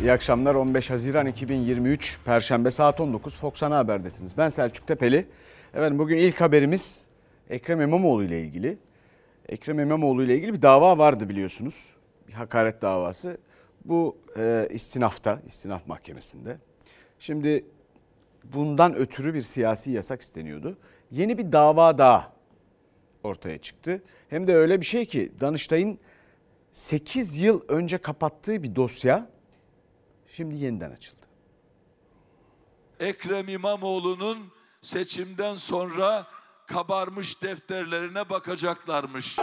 İyi akşamlar 15 Haziran 2023 Perşembe saat 19 Fox Ana Haber'desiniz. Ben Selçuk Tepeli. Efendim bugün ilk haberimiz Ekrem İmamoğlu ile ilgili. Ekrem İmamoğlu ile ilgili bir dava vardı biliyorsunuz. Bir hakaret davası. Bu e, istinafta, istinaf mahkemesinde. Şimdi bundan ötürü bir siyasi yasak isteniyordu. Yeni bir dava daha ortaya çıktı. Hem de öyle bir şey ki Danıştay'ın 8 yıl önce kapattığı bir dosya şimdi yeniden açıldı. Ekrem İmamoğlu'nun seçimden sonra kabarmış defterlerine bakacaklarmış.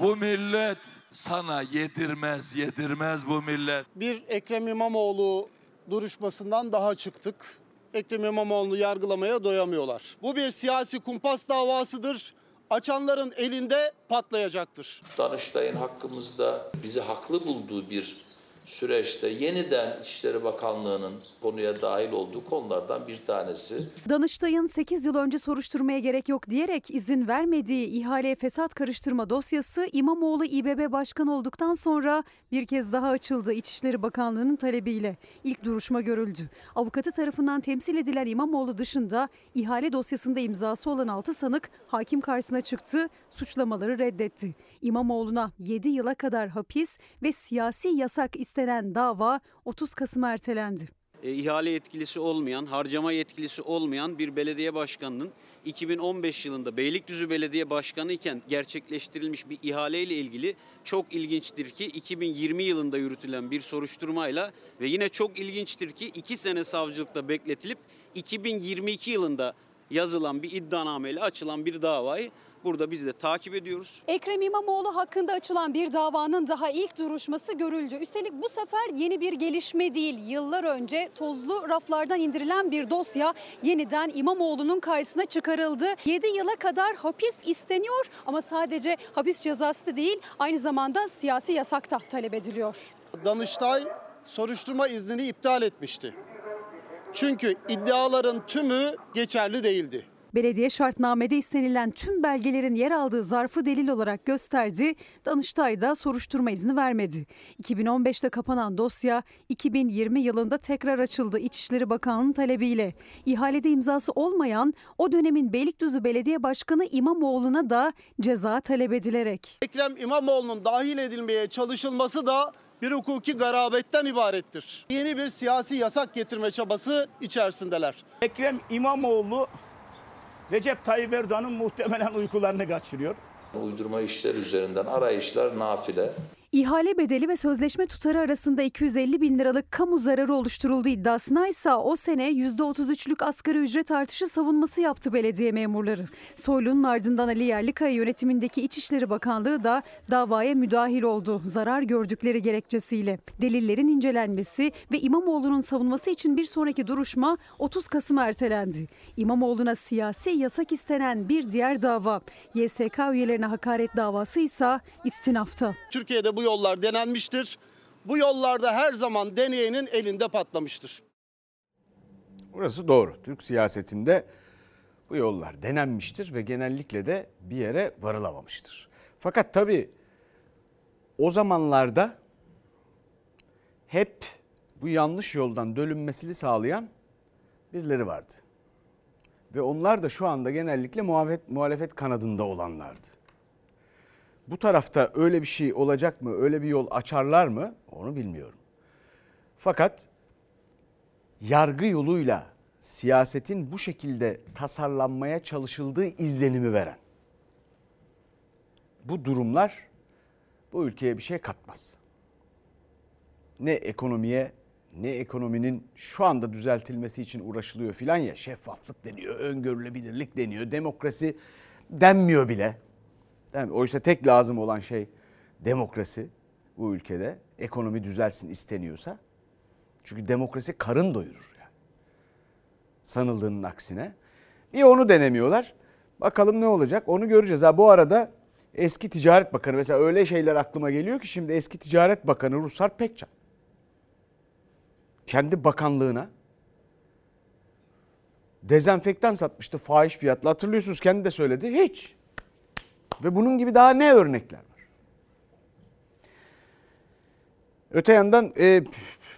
Bu millet sana yedirmez, yedirmez bu millet. bir Ekrem İmamoğlu duruşmasından daha çıktık. Ekrem İmamoğlu'nu yargılamaya doyamıyorlar. Bu bir siyasi kumpas davasıdır. Açanların elinde patlayacaktır. Danıştay'ın hakkımızda bizi haklı bulduğu bir süreçte yeniden İçişleri Bakanlığı'nın konuya dahil olduğu konulardan bir tanesi. Danıştay'ın 8 yıl önce soruşturmaya gerek yok diyerek izin vermediği ihale fesat karıştırma dosyası İmamoğlu İBB Başkanı olduktan sonra bir kez daha açıldı İçişleri Bakanlığı'nın talebiyle. İlk duruşma görüldü. Avukatı tarafından temsil edilen İmamoğlu dışında ihale dosyasında imzası olan 6 sanık hakim karşısına çıktı, suçlamaları reddetti. İmamoğlu'na 7 yıla kadar hapis ve siyasi yasak istenen dava 30 Kasım'a ertelendi. e, ihale yetkilisi olmayan, harcama yetkilisi olmayan bir belediye başkanının 2015 yılında Beylikdüzü Belediye Başkanı iken gerçekleştirilmiş bir ihale ile ilgili çok ilginçtir ki 2020 yılında yürütülen bir soruşturmayla ve yine çok ilginçtir ki 2 sene savcılıkta bekletilip 2022 yılında yazılan bir iddianameyle açılan bir davayı burada biz de takip ediyoruz. Ekrem İmamoğlu hakkında açılan bir davanın daha ilk duruşması görüldü. Üstelik bu sefer yeni bir gelişme değil. Yıllar önce tozlu raflardan indirilen bir dosya yeniden İmamoğlu'nun karşısına çıkarıldı. 7 yıla kadar hapis isteniyor ama sadece hapis cezası da değil aynı zamanda siyasi yasak da talep ediliyor. Danıştay soruşturma iznini iptal etmişti. Çünkü iddiaların tümü geçerli değildi. Belediye şartnamede istenilen tüm belgelerin yer aldığı zarfı delil olarak gösterdi. Danıştay da soruşturma izni vermedi. 2015'te kapanan dosya 2020 yılında tekrar açıldı İçişleri Bakanlığı'nın talebiyle. İhalede imzası olmayan o dönemin Beylikdüzü Belediye Başkanı İmamoğlu'na da ceza talep edilerek. Ekrem İmamoğlu'nun dahil edilmeye çalışılması da bir hukuki garabetten ibarettir. Yeni bir siyasi yasak getirme çabası içerisindeler. Ekrem İmamoğlu Recep Tayyip Erdoğan'ın muhtemelen uykularını kaçırıyor. Uydurma işler üzerinden arayışlar nafile. İhale bedeli ve sözleşme tutarı arasında 250 bin liralık kamu zararı oluşturulduğu iddiasına ise o sene %33'lük asgari ücret artışı savunması yaptı belediye memurları. Soylu'nun ardından Ali Yerlikaya yönetimindeki İçişleri Bakanlığı da davaya müdahil oldu zarar gördükleri gerekçesiyle. Delillerin incelenmesi ve İmamoğlu'nun savunması için bir sonraki duruşma 30 Kasım ertelendi. İmamoğlu'na siyasi yasak istenen bir diğer dava YSK üyelerine hakaret davası ise istinafta. Türkiye'de bu yollar denenmiştir. Bu yollarda her zaman deneyenin elinde patlamıştır. Burası doğru. Türk siyasetinde bu yollar denenmiştir ve genellikle de bir yere varılamamıştır. Fakat tabii o zamanlarda hep bu yanlış yoldan dönülmesini sağlayan birileri vardı. Ve onlar da şu anda genellikle muhalefet, muhalefet kanadında olanlardı. Bu tarafta öyle bir şey olacak mı, öyle bir yol açarlar mı onu bilmiyorum. Fakat yargı yoluyla siyasetin bu şekilde tasarlanmaya çalışıldığı izlenimi veren bu durumlar bu ülkeye bir şey katmaz. Ne ekonomiye ne ekonominin şu anda düzeltilmesi için uğraşılıyor filan ya şeffaflık deniyor, öngörülebilirlik deniyor, demokrasi denmiyor bile. Değil? Oysa tek lazım olan şey demokrasi bu ülkede. Ekonomi düzelsin isteniyorsa. Çünkü demokrasi karın doyurur yani. Sanıldığının aksine. Bir onu denemiyorlar. Bakalım ne olacak onu göreceğiz. Ha bu arada eski Ticaret Bakanı mesela öyle şeyler aklıma geliyor ki şimdi eski Ticaret Bakanı Ruslar Pekcan. Kendi bakanlığına dezenfektan satmıştı fahiş fiyatla. Hatırlıyorsunuz kendi de söyledi. Hiç. Ve bunun gibi daha ne örnekler var? Öte yandan e,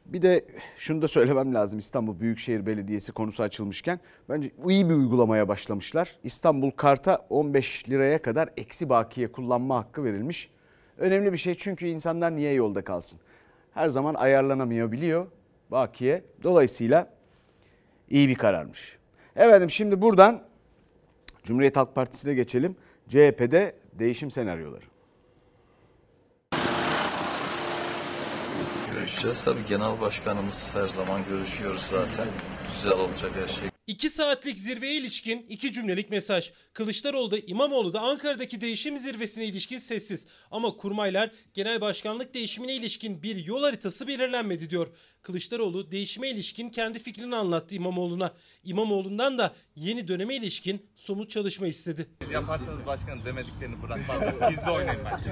Bir de şunu da söylemem lazım İstanbul Büyükşehir Belediyesi konusu açılmışken. Bence iyi bir uygulamaya başlamışlar. İstanbul Kart'a 15 liraya kadar eksi bakiye kullanma hakkı verilmiş. Önemli bir şey çünkü insanlar niye yolda kalsın? Her zaman ayarlanamayabiliyor bakiye. Dolayısıyla iyi bir kararmış. Efendim şimdi buradan Cumhuriyet Halk Partisi'ne geçelim. CHP'de değişim senaryoları. Görüşeceğiz. Tabii genel başkanımız her zaman görüşüyoruz zaten. Güzel olacak her şey. 2 saatlik zirveye ilişkin iki cümlelik mesaj. Kılıçdaroğlu da İmamoğlu da Ankara'daki değişim zirvesine ilişkin sessiz. Ama kurmaylar genel başkanlık değişimine ilişkin bir yol haritası belirlenmedi diyor. Kılıçdaroğlu değişime ilişkin kendi fikrini anlattı İmamoğlu'na. İmamoğlu'ndan da yeni döneme ilişkin somut çalışma istedi. Yaparsanız başkanım demediklerini bırakmaz. Gizli oynayın bence.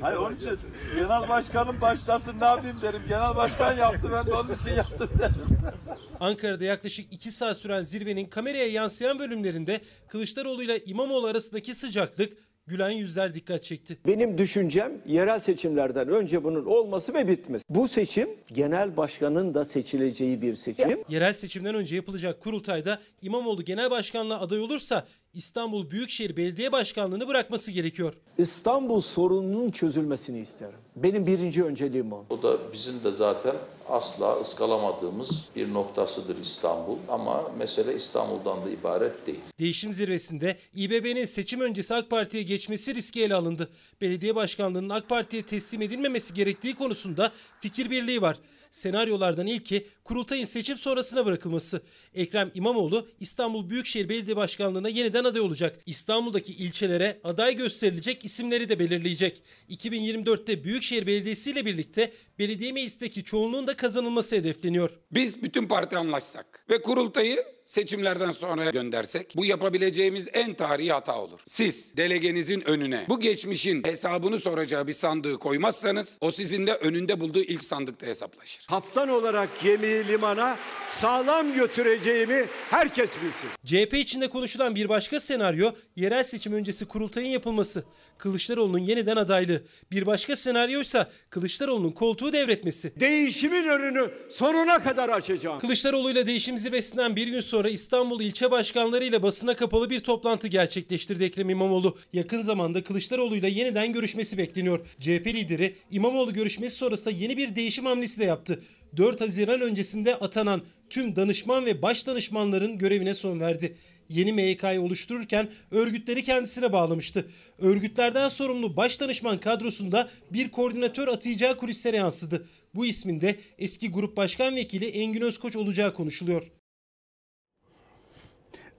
Hayır onun için genel başkanım başlasın ne yapayım derim. Genel başkan yaptı ben de onun için yaptım derim. Ankara'da yaklaşık 2 saat süren zirvenin kameraya yansıyan bölümlerinde Kılıçdaroğlu ile İmamoğlu arasındaki sıcaklık gülen yüzler dikkat çekti. Benim düşüncem yerel seçimlerden önce bunun olması ve bitmesi. Bu seçim genel başkanın da seçileceği bir seçim. Yerel seçimden önce yapılacak kurultayda İmamoğlu genel başkanlığa aday olursa İstanbul Büyükşehir Belediye Başkanlığı'nı bırakması gerekiyor. İstanbul sorununun çözülmesini isterim. Benim birinci önceliğim o. O da bizim de zaten asla ıskalamadığımız bir noktasıdır İstanbul. Ama mesele İstanbul'dan da ibaret değil. Değişim zirvesinde İBB'nin seçim öncesi AK Parti'ye geçmesi riski ele alındı. Belediye başkanlığının AK Parti'ye teslim edilmemesi gerektiği konusunda fikir birliği var. Senaryolardan ilki kurultayın seçim sonrasına bırakılması. Ekrem İmamoğlu İstanbul Büyükşehir Belediye Başkanlığı'na yeniden aday olacak. İstanbul'daki ilçelere aday gösterilecek isimleri de belirleyecek. 2024'te Büyükşehir Belediyesi ile birlikte belediye meclisteki çoğunluğun da kazanılması hedefleniyor. Biz bütün parti anlaşsak ve kurultayı seçimlerden sonra göndersek bu yapabileceğimiz en tarihi hata olur. Siz delegenizin önüne bu geçmişin hesabını soracağı bir sandığı koymazsanız o sizin de önünde bulduğu ilk sandıkta hesaplaşır. Kaptan olarak gemiyi limana sağlam götüreceğimi herkes bilsin. CHP içinde konuşulan bir başka senaryo yerel seçim öncesi kurultayın yapılması. Kılıçdaroğlu'nun yeniden adaylığı. Bir başka senaryoysa Kılıçdaroğlu'nun koltuğu devretmesi. Değişimin önünü sonuna kadar açacağım. Kılıçdaroğlu ile değişim zirvesinden bir gün sonra İstanbul ilçe başkanları ile basına kapalı bir toplantı gerçekleştirdi Ekrem İmamoğlu. Yakın zamanda Kılıçdaroğlu ile yeniden görüşmesi bekleniyor. CHP lideri İmamoğlu görüşmesi sonrası yeni bir değişim hamlesi de yaptı. 4 Haziran öncesinde atanan tüm danışman ve baş danışmanların görevine son verdi. Yeni MYK'yı oluştururken örgütleri kendisine bağlamıştı. Örgütlerden sorumlu baş danışman kadrosunda bir koordinatör atayacağı kulislere yansıdı. Bu ismin de eski grup başkan vekili Engin Özkoç olacağı konuşuluyor.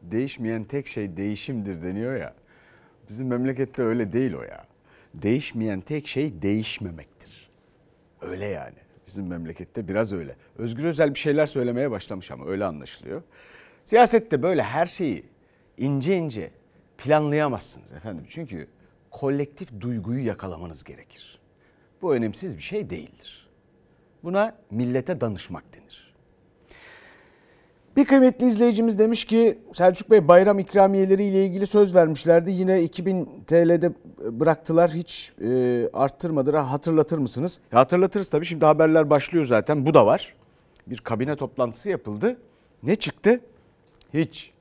Değişmeyen tek şey değişimdir deniyor ya. Bizim memlekette öyle değil o ya. Değişmeyen tek şey değişmemektir. Öyle yani. Bizim memlekette biraz öyle. Özgür Özel bir şeyler söylemeye başlamış ama öyle anlaşılıyor. Siyasette böyle her şeyi ince ince planlayamazsınız efendim. Çünkü kolektif duyguyu yakalamanız gerekir. Bu önemsiz bir şey değildir. Buna millete danışmak denir. Bir kıymetli izleyicimiz demiş ki Selçuk Bey bayram ikramiyeleri ile ilgili söz vermişlerdi. Yine 2000 TL'de bıraktılar hiç e, arttırmadılar. Hatırlatır mısınız? E, hatırlatırız tabii şimdi haberler başlıyor zaten bu da var. Bir kabine toplantısı yapıldı. Ne çıktı? Hiç.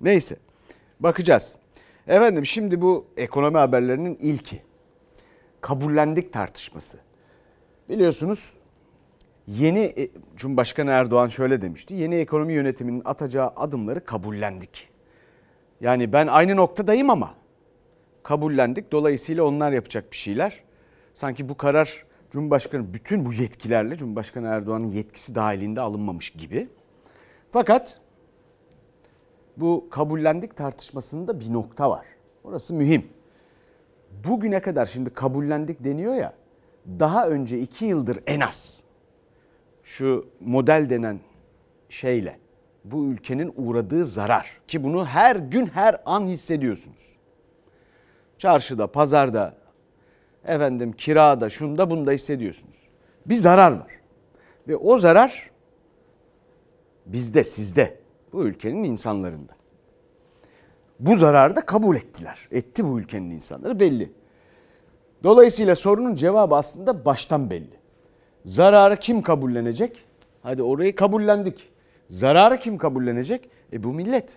Neyse bakacağız. Efendim şimdi bu ekonomi haberlerinin ilki. Kabullendik tartışması. Biliyorsunuz Yeni e, Cumhurbaşkanı Erdoğan şöyle demişti. Yeni ekonomi yönetiminin atacağı adımları kabullendik. Yani ben aynı noktadayım ama kabullendik. Dolayısıyla onlar yapacak bir şeyler. Sanki bu karar Cumhurbaşkanı bütün bu yetkilerle Cumhurbaşkanı Erdoğan'ın yetkisi dahilinde alınmamış gibi. Fakat bu kabullendik tartışmasında bir nokta var. Orası mühim. Bugüne kadar şimdi kabullendik deniyor ya. Daha önce iki yıldır en az şu model denen şeyle bu ülkenin uğradığı zarar ki bunu her gün her an hissediyorsunuz. Çarşıda, pazarda, efendim kirada, şunda bunda hissediyorsunuz. Bir zarar var. Ve o zarar bizde, sizde, bu ülkenin insanlarında. Bu zararı da kabul ettiler. Etti bu ülkenin insanları belli. Dolayısıyla sorunun cevabı aslında baştan belli. Zararı kim kabullenecek? Hadi orayı kabullendik. Zararı kim kabullenecek? E bu millet.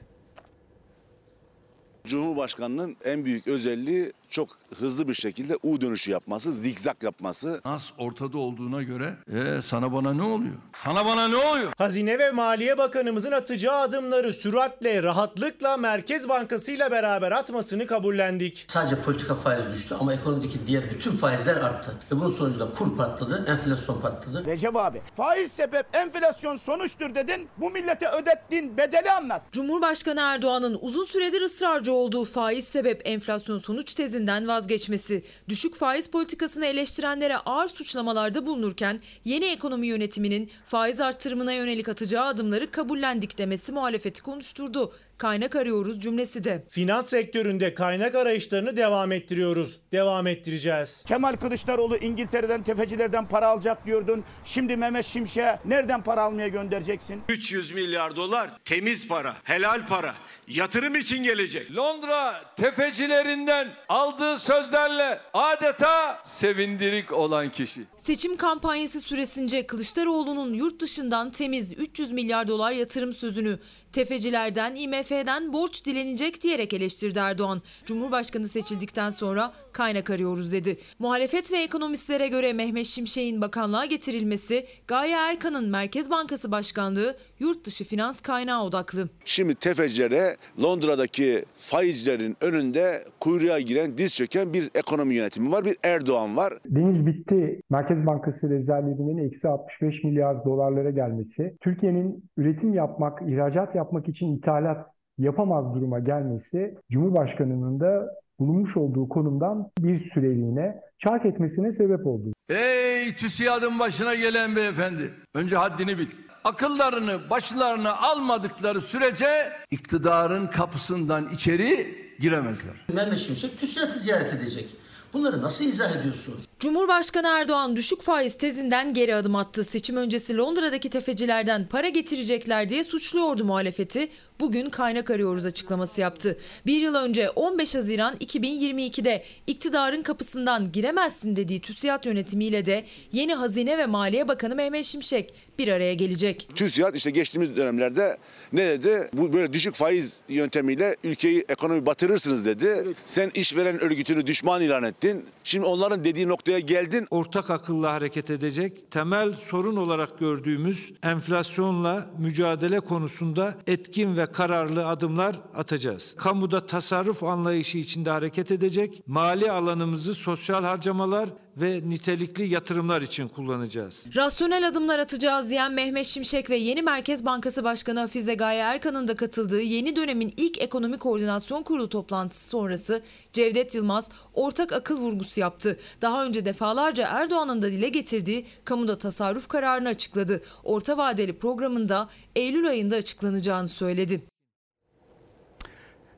Cumhurbaşkanının en büyük özelliği çok hızlı bir şekilde U dönüşü yapması, zikzak yapması. Nas ortada olduğuna göre e, sana bana ne oluyor? Sana bana ne oluyor? Hazine ve Maliye Bakanımızın atacağı adımları süratle, rahatlıkla Merkez Bankası ile beraber atmasını kabullendik. Sadece politika faizi düştü ama ekonomideki diğer bütün faizler arttı. Ve bunun sonucunda kur patladı, enflasyon patladı. Recep abi faiz sebep enflasyon sonuçtur dedin. Bu millete ödettiğin bedeli anlat. Cumhurbaşkanı Erdoğan'ın uzun süredir ısrarcı olduğu faiz sebep enflasyon sonuç tezinden vazgeçmesi, düşük faiz politikasını eleştirenlere ağır suçlamalarda bulunurken yeni ekonomi yönetiminin faiz artırımına yönelik atacağı adımları kabullendik demesi muhalefeti konuşturdu. Kaynak arıyoruz cümlesi de. Finans sektöründe kaynak arayışlarını devam ettiriyoruz. Devam ettireceğiz. Kemal Kılıçdaroğlu İngiltere'den tefecilerden para alacak diyordun. Şimdi Mehmet Şimşek'e nereden para almaya göndereceksin? 300 milyar dolar temiz para, helal para, yatırım için gelecek. Londra tefecilerinden aldığı sözlerle adeta sevindirik olan kişi. Seçim kampanyası süresince Kılıçdaroğlu'nun yurt dışından temiz 300 milyar dolar yatırım sözünü tefecilerden, IMF'den borç dilenecek diyerek eleştirdi Erdoğan. Cumhurbaşkanı seçildikten sonra kaynak arıyoruz dedi. Muhalefet ve ekonomistlere göre Mehmet Şimşek'in bakanlığa getirilmesi, Gaye Erkan'ın Merkez Bankası Başkanlığı yurt dışı finans kaynağı odaklı. Şimdi tefecilere Londra'daki faizlerin önünde kuyruğa giren, diz çöken bir ekonomi yönetimi var, bir Erdoğan var. Deniz bitti. Merkez Bankası rezervlerinin eksi 65 milyar dolarlara gelmesi, Türkiye'nin üretim yapmak, ihracat yapmak için ithalat yapamaz duruma gelmesi, Cumhurbaşkanı'nın da bulunmuş olduğu konumdan bir süreliğine çark etmesine sebep oldu. Ey TÜSİAD'ın başına gelen beyefendi. Önce haddini bil. Akıllarını başlarına almadıkları sürece iktidarın kapısından içeri giremezler. Mehmet Şimşek TÜSİAD'ı ziyaret edecek. Bunları nasıl izah ediyorsunuz? Cumhurbaşkanı Erdoğan düşük faiz tezinden geri adım attı. Seçim öncesi Londra'daki tefecilerden para getirecekler diye suçluyordu muhalefeti. Bugün kaynak arıyoruz açıklaması yaptı. Bir yıl önce 15 Haziran 2022'de iktidarın kapısından giremezsin dediği TÜSİAD yönetimiyle de yeni Hazine ve Maliye Bakanı Mehmet Şimşek bir araya gelecek. TÜSİAD işte geçtiğimiz dönemlerde ne dedi? Bu böyle düşük faiz yöntemiyle ülkeyi ekonomi batırırsınız dedi. Sen işveren örgütünü düşman ilan didn't Şimdi onların dediği noktaya geldin. Ortak akılla hareket edecek, temel sorun olarak gördüğümüz enflasyonla mücadele konusunda etkin ve kararlı adımlar atacağız. Kamuda tasarruf anlayışı içinde hareket edecek, mali alanımızı sosyal harcamalar ve nitelikli yatırımlar için kullanacağız. Rasyonel adımlar atacağız diyen Mehmet Şimşek ve yeni Merkez Bankası Başkanı Hafize Gaye Erkan'ın da katıldığı yeni dönemin ilk ekonomi koordinasyon kurulu toplantısı sonrası Cevdet Yılmaz ortak akıl vurgusu yaptı. Daha önce defalarca Erdoğan'ın da dile getirdiği kamuda tasarruf kararını açıkladı. Orta vadeli programında Eylül ayında açıklanacağını söyledi.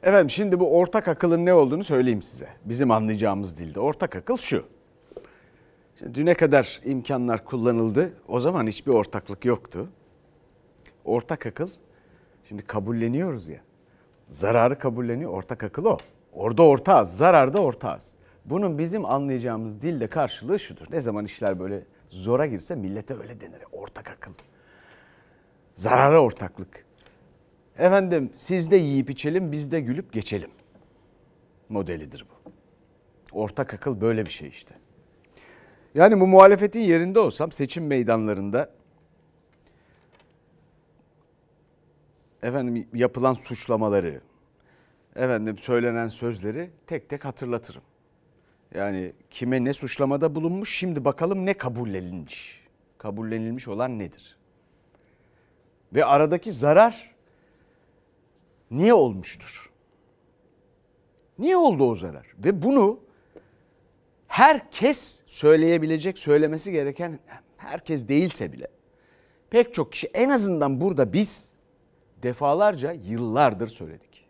Efendim şimdi bu ortak akılın ne olduğunu söyleyeyim size. Bizim anlayacağımız dilde. Ortak akıl şu. Şimdi düne kadar imkanlar kullanıldı. O zaman hiçbir ortaklık yoktu. Ortak akıl şimdi kabulleniyoruz ya. Zararı kabulleniyor. Ortak akıl o. Orada ortağız. Zararda ortağız. Bunun bizim anlayacağımız dilde karşılığı şudur. Ne zaman işler böyle zora girse millete öyle denir. Ortak akıl. Zarara ortaklık. Efendim siz de yiyip içelim biz de gülüp geçelim. Modelidir bu. Ortak akıl böyle bir şey işte. Yani bu muhalefetin yerinde olsam seçim meydanlarında efendim yapılan suçlamaları, efendim söylenen sözleri tek tek hatırlatırım. Yani kime ne suçlamada bulunmuş şimdi bakalım ne kabullenilmiş. Kabullenilmiş olan nedir? Ve aradaki zarar niye olmuştur? Niye oldu o zarar? Ve bunu herkes söyleyebilecek, söylemesi gereken herkes değilse bile pek çok kişi en azından burada biz defalarca yıllardır söyledik.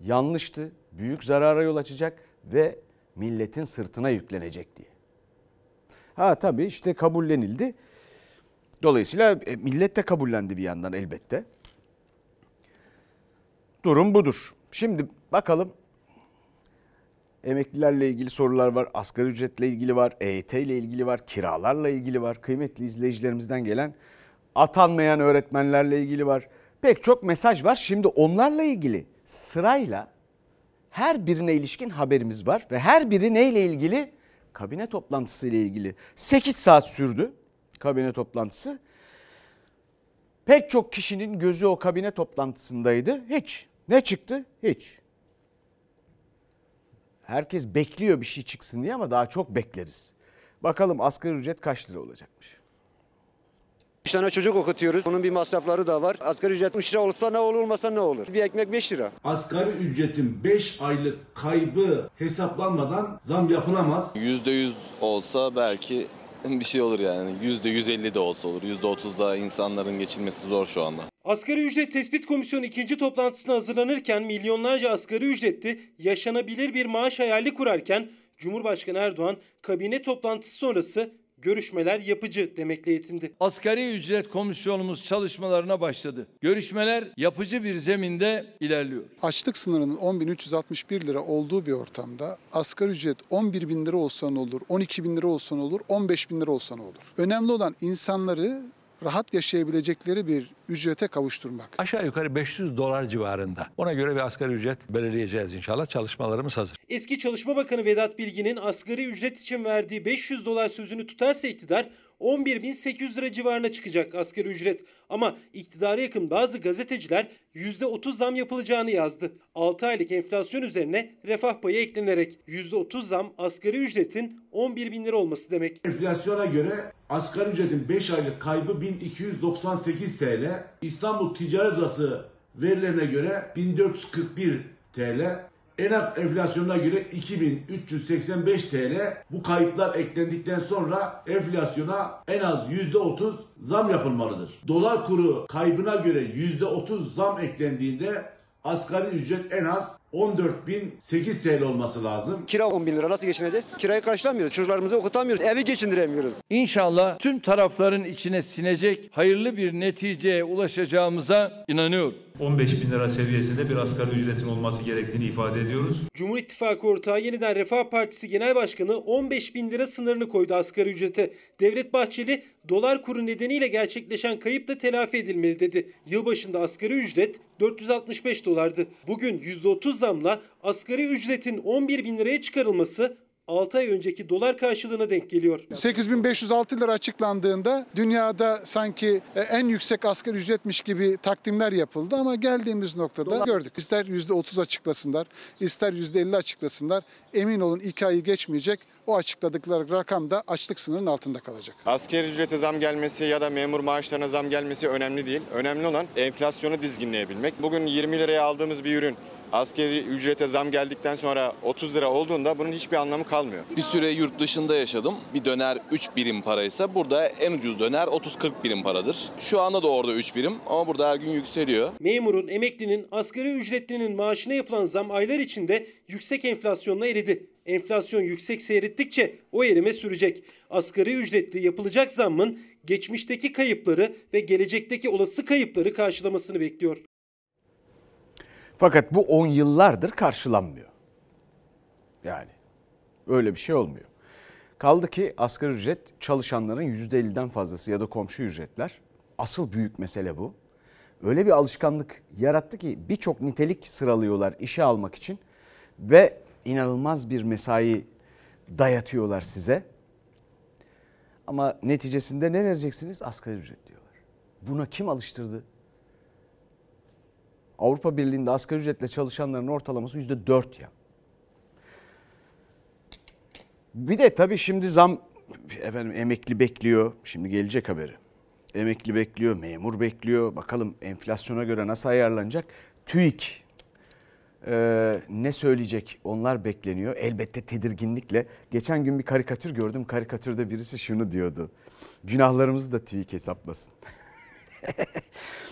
Yanlıştı, büyük zarara yol açacak ve milletin sırtına yüklenecek diye. Ha tabii işte kabullenildi. Dolayısıyla e, millet de kabullendi bir yandan elbette. Durum budur. Şimdi bakalım Emeklilerle ilgili sorular var, asgari ücretle ilgili var, EYT ile ilgili var, kiralarla ilgili var. Kıymetli izleyicilerimizden gelen atanmayan öğretmenlerle ilgili var. Pek çok mesaj var. Şimdi onlarla ilgili sırayla her birine ilişkin haberimiz var ve her biri neyle ilgili? Kabine toplantısı ile ilgili. 8 saat sürdü kabine toplantısı. Pek çok kişinin gözü o kabine toplantısındaydı. Hiç. Ne çıktı? Hiç. Herkes bekliyor bir şey çıksın diye ama daha çok bekleriz. Bakalım asgari ücret kaç lira olacakmış? 3 tane çocuk okutuyoruz. Onun bir masrafları da var. Asgari ücret 3 lira olsa ne olur olmasa ne olur? Bir ekmek 5 lira. Asgari ücretin 5 aylık kaybı hesaplanmadan zam yapılamaz. %100 olsa belki bir şey olur yani. %150 de olsa olur. %30 da insanların geçinmesi zor şu anda. Asgari ücret tespit komisyonu ikinci toplantısına hazırlanırken milyonlarca asgari ücretli yaşanabilir bir maaş hayali kurarken Cumhurbaşkanı Erdoğan kabine toplantısı sonrası görüşmeler yapıcı demekle yetindi. Asgari ücret komisyonumuz çalışmalarına başladı. Görüşmeler yapıcı bir zeminde ilerliyor. Açlık sınırının 10.361 lira olduğu bir ortamda asgari ücret 11 bin lira olsa ne olur, 12 bin lira olsa ne olur, 15 bin lira olsa ne olur? Önemli olan insanları rahat yaşayabilecekleri bir ücrete kavuşturmak. Aşağı yukarı 500 dolar civarında. Ona göre bir asgari ücret belirleyeceğiz inşallah. Çalışmalarımız hazır. Eski Çalışma Bakanı Vedat Bilgin'in asgari ücret için verdiği 500 dolar sözünü tutarsa iktidar 11.800 lira civarına çıkacak asgari ücret. Ama iktidara yakın bazı gazeteciler %30 zam yapılacağını yazdı. 6 aylık enflasyon üzerine refah payı eklenerek %30 zam asgari ücretin 11 bin lira olması demek. Enflasyona göre asgari ücretin 5 aylık kaybı 1298 TL. İstanbul Ticaret Odası verilerine göre 1441 TL. Enak enflasyonuna göre 2385 TL. Bu kayıplar eklendikten sonra enflasyona en az %30 zam yapılmalıdır. Dolar kuru kaybına göre %30 zam eklendiğinde asgari ücret en az 14.008 TL olması lazım. Kira 10 bin lira nasıl geçineceğiz? Kirayı karşılamıyoruz. Çocuklarımızı okutamıyoruz. Evi geçindiremiyoruz. İnşallah tüm tarafların içine sinecek hayırlı bir neticeye ulaşacağımıza inanıyorum. 15 bin lira seviyesinde bir asgari ücretin olması gerektiğini ifade ediyoruz. Cumhur İttifakı ortağı Yeniden Refah Partisi Genel Başkanı 15 bin lira sınırını koydu asgari ücrete. Devlet Bahçeli dolar kuru nedeniyle gerçekleşen kayıp da telafi edilmeli dedi. Yılbaşında asgari ücret 465 dolardı. Bugün %30 zamla asgari ücretin 11 bin liraya çıkarılması 6 ay önceki dolar karşılığına denk geliyor. 8506 lira açıklandığında dünyada sanki e, en yüksek asgari ücretmiş gibi takdimler yapıldı ama geldiğimiz noktada gördük. İster %30 açıklasınlar, ister %50 açıklasınlar. Emin olun 2 ayı geçmeyecek. O açıkladıkları rakam da açlık sınırının altında kalacak. Asgari ücrete zam gelmesi ya da memur maaşlarına zam gelmesi önemli değil. Önemli olan enflasyonu dizginleyebilmek. Bugün 20 liraya aldığımız bir ürün askeri ücrete zam geldikten sonra 30 lira olduğunda bunun hiçbir anlamı kalmıyor. Bir süre yurt dışında yaşadım. Bir döner 3 birim paraysa burada en ucuz döner 30-40 birim paradır. Şu anda da orada 3 birim ama burada her gün yükseliyor. Memurun, emeklinin, asgari ücretlinin maaşına yapılan zam aylar içinde yüksek enflasyonla eridi. Enflasyon yüksek seyrettikçe o erime sürecek. Asgari ücretli yapılacak zammın geçmişteki kayıpları ve gelecekteki olası kayıpları karşılamasını bekliyor. Fakat bu 10 yıllardır karşılanmıyor. Yani öyle bir şey olmuyor. Kaldı ki asgari ücret çalışanların %50'den fazlası ya da komşu ücretler. Asıl büyük mesele bu. Öyle bir alışkanlık yarattı ki birçok nitelik sıralıyorlar işe almak için ve inanılmaz bir mesai dayatıyorlar size. Ama neticesinde ne vereceksiniz? Asgari ücret diyorlar. Buna kim alıştırdı? Avrupa Birliği'nde asgari ücretle çalışanların ortalaması yüzde dört ya. Bir de tabii şimdi zam efendim emekli bekliyor. Şimdi gelecek haberi. Emekli bekliyor, memur bekliyor. Bakalım enflasyona göre nasıl ayarlanacak? TÜİK e, ne söyleyecek onlar bekleniyor. Elbette tedirginlikle. Geçen gün bir karikatür gördüm. Karikatürde birisi şunu diyordu. Günahlarımızı da TÜİK hesaplasın.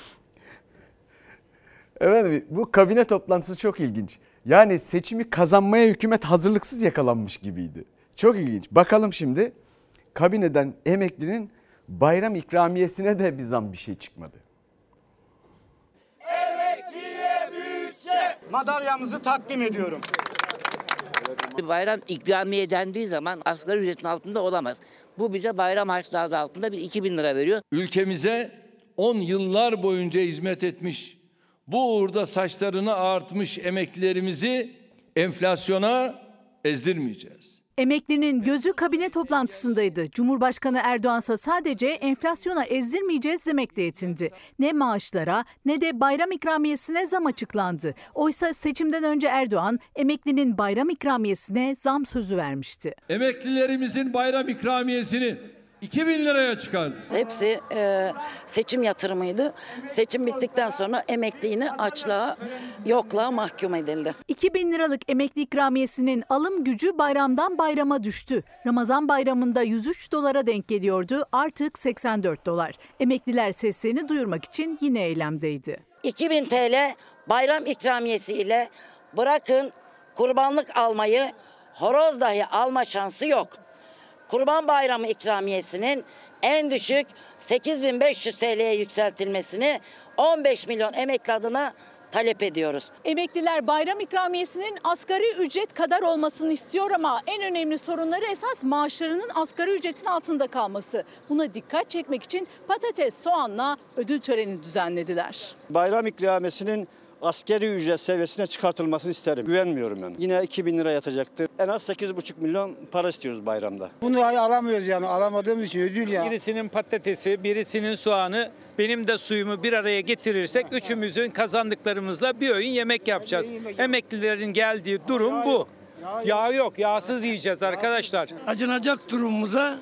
Evet bu kabine toplantısı çok ilginç. Yani seçimi kazanmaya hükümet hazırlıksız yakalanmış gibiydi. Çok ilginç. Bakalım şimdi kabineden emeklinin bayram ikramiyesine de bir zam bir şey çıkmadı. Madalyamızı takdim ediyorum. Bayram ikramiye dendiği zaman asgari ücretin altında olamaz. Bu bize bayram harçlığı altında bir 2000 lira veriyor. Ülkemize 10 yıllar boyunca hizmet etmiş, bu uğurda saçlarını ağartmış emeklilerimizi enflasyona ezdirmeyeceğiz. Emeklinin gözü kabine toplantısındaydı. Cumhurbaşkanı Erdoğan ise sadece enflasyona ezdirmeyeceğiz demekle yetindi. Ne maaşlara ne de bayram ikramiyesine zam açıklandı. Oysa seçimden önce Erdoğan emeklinin bayram ikramiyesine zam sözü vermişti. Emeklilerimizin bayram ikramiyesini 2000 liraya çıkardı. Hepsi e, seçim yatırımıydı. Seçim bittikten sonra emekliliğini açlığa, yokluğa mahkum edildi. 2000 liralık emekli ikramiyesinin alım gücü bayramdan bayrama düştü. Ramazan bayramında 103 dolara denk geliyordu artık 84 dolar. Emekliler seslerini duyurmak için yine eylemdeydi. 2000 TL bayram ikramiyesi ile bırakın kurbanlık almayı horoz dahi alma şansı yok. Kurban Bayramı ikramiyesinin en düşük 8500 TL'ye yükseltilmesini 15 milyon emekli adına talep ediyoruz. Emekliler bayram ikramiyesinin asgari ücret kadar olmasını istiyor ama en önemli sorunları esas maaşlarının asgari ücretin altında kalması. Buna dikkat çekmek için patates, soğanla ödül töreni düzenlediler. Bayram ikramiyesinin askeri ücret seviyesine çıkartılmasını isterim. Güvenmiyorum yani. Yine 2000 lira yatacaktır. En az 8,5 milyon para istiyoruz bayramda. Bunu alamıyoruz yani alamadığımız için ödül ya. Birisinin patatesi, birisinin soğanı, benim de suyumu bir araya getirirsek üçümüzün kazandıklarımızla bir öğün yemek yapacağız. Emeklilerin geldiği durum bu. Yağ yok, yağsız yiyeceğiz arkadaşlar. Acınacak durumumuza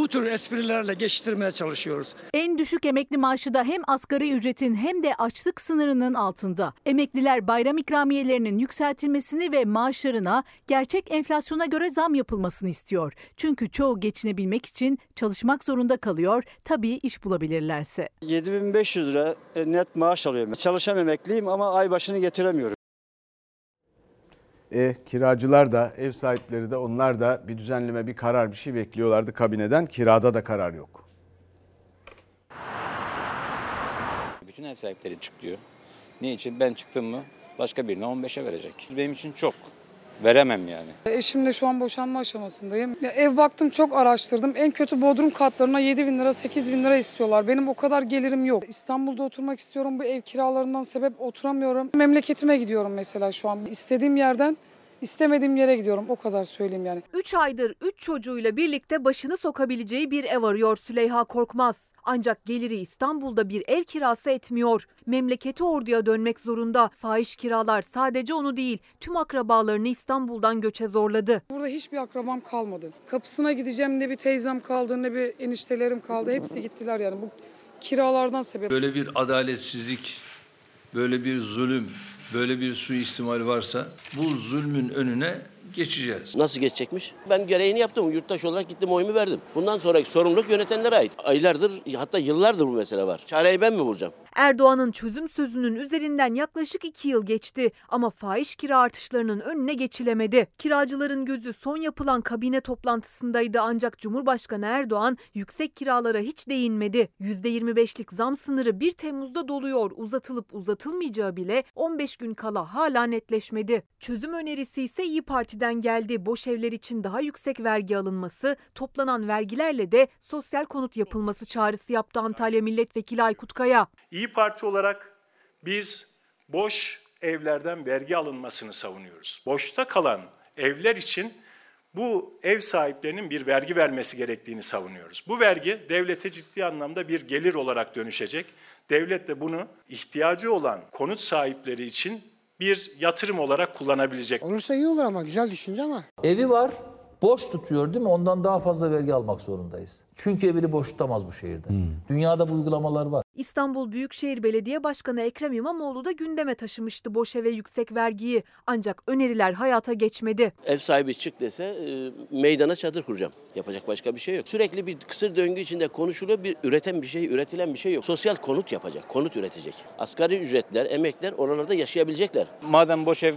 bu tür esprilerle geçiştirmeye çalışıyoruz. En düşük emekli maaşı da hem asgari ücretin hem de açlık sınırının altında. Emekliler bayram ikramiyelerinin yükseltilmesini ve maaşlarına gerçek enflasyona göre zam yapılmasını istiyor. Çünkü çoğu geçinebilmek için çalışmak zorunda kalıyor. Tabii iş bulabilirlerse. 7500 lira e, net maaş alıyorum. Çalışan emekliyim ama ay başını getiremiyorum. E, kiracılar da ev sahipleri de onlar da bir düzenleme bir karar bir şey bekliyorlardı kabineden. Kirada da karar yok. Bütün ev sahipleri çık diyor. Niçin? Ben çıktım mı başka birine 15'e verecek. Benim için çok. Veremem yani. Eşimle şu an boşanma aşamasındayım. Ya ev baktım çok araştırdım. En kötü bodrum katlarına 7 bin lira 8 bin lira istiyorlar. Benim o kadar gelirim yok. İstanbul'da oturmak istiyorum. Bu ev kiralarından sebep oturamıyorum. Memleketime gidiyorum mesela şu an. İstediğim yerden istemediğim yere gidiyorum. O kadar söyleyeyim yani. 3 aydır 3 çocuğuyla birlikte başını sokabileceği bir ev arıyor Süleyha Korkmaz. Ancak geliri İstanbul'da bir ev kirası etmiyor. Memleketi orduya dönmek zorunda. Fahiş kiralar sadece onu değil, tüm akrabalarını İstanbul'dan göçe zorladı. Burada hiçbir akrabam kalmadı. Kapısına gideceğim ne bir teyzem kaldı ne bir eniştelerim kaldı. Hepsi gittiler yani bu kiralardan sebep. Böyle bir adaletsizlik, böyle bir zulüm, böyle bir suistimal varsa bu zulmün önüne geçeceğiz. Nasıl geçecekmiş? Ben gereğini yaptım. Yurttaş olarak gittim oyumu verdim. Bundan sonraki sorumluluk yönetenlere ait. Aylardır hatta yıllardır bu mesele var. Çareyi ben mi bulacağım? Erdoğan'ın çözüm sözünün üzerinden yaklaşık 2 yıl geçti ama fahiş kira artışlarının önüne geçilemedi. Kiracıların gözü son yapılan kabine toplantısındaydı ancak Cumhurbaşkanı Erdoğan yüksek kiralara hiç değinmedi. %25'lik zam sınırı 1 Temmuz'da doluyor. Uzatılıp uzatılmayacağı bile 15 gün kala hala netleşmedi. Çözüm önerisi ise İyi Parti'den geldi. Boş evler için daha yüksek vergi alınması, toplanan vergilerle de sosyal konut yapılması çağrısı yaptı Antalya Milletvekili Aykut Kaya. İyi Parti olarak biz boş evlerden vergi alınmasını savunuyoruz. Boşta kalan evler için bu ev sahiplerinin bir vergi vermesi gerektiğini savunuyoruz. Bu vergi devlete ciddi anlamda bir gelir olarak dönüşecek. Devlet de bunu ihtiyacı olan konut sahipleri için bir yatırım olarak kullanabilecek. Olursa iyi olur ama güzel düşünce ama. Evi var, boş tutuyor değil mi? Ondan daha fazla vergi almak zorundayız. Çünkü evini boş tutamaz bu şehirde. Dünyada bu uygulamalar var. İstanbul Büyükşehir Belediye Başkanı Ekrem İmamoğlu da gündeme taşımıştı boş eve yüksek vergiyi. Ancak öneriler hayata geçmedi. Ev sahibi çık dese e, meydana çadır kuracağım. Yapacak başka bir şey yok. Sürekli bir kısır döngü içinde konuşuluyor. Bir üreten bir şey, üretilen bir şey yok. Sosyal konut yapacak, konut üretecek. Asgari ücretler, emekler oralarda yaşayabilecekler. Madem boş ev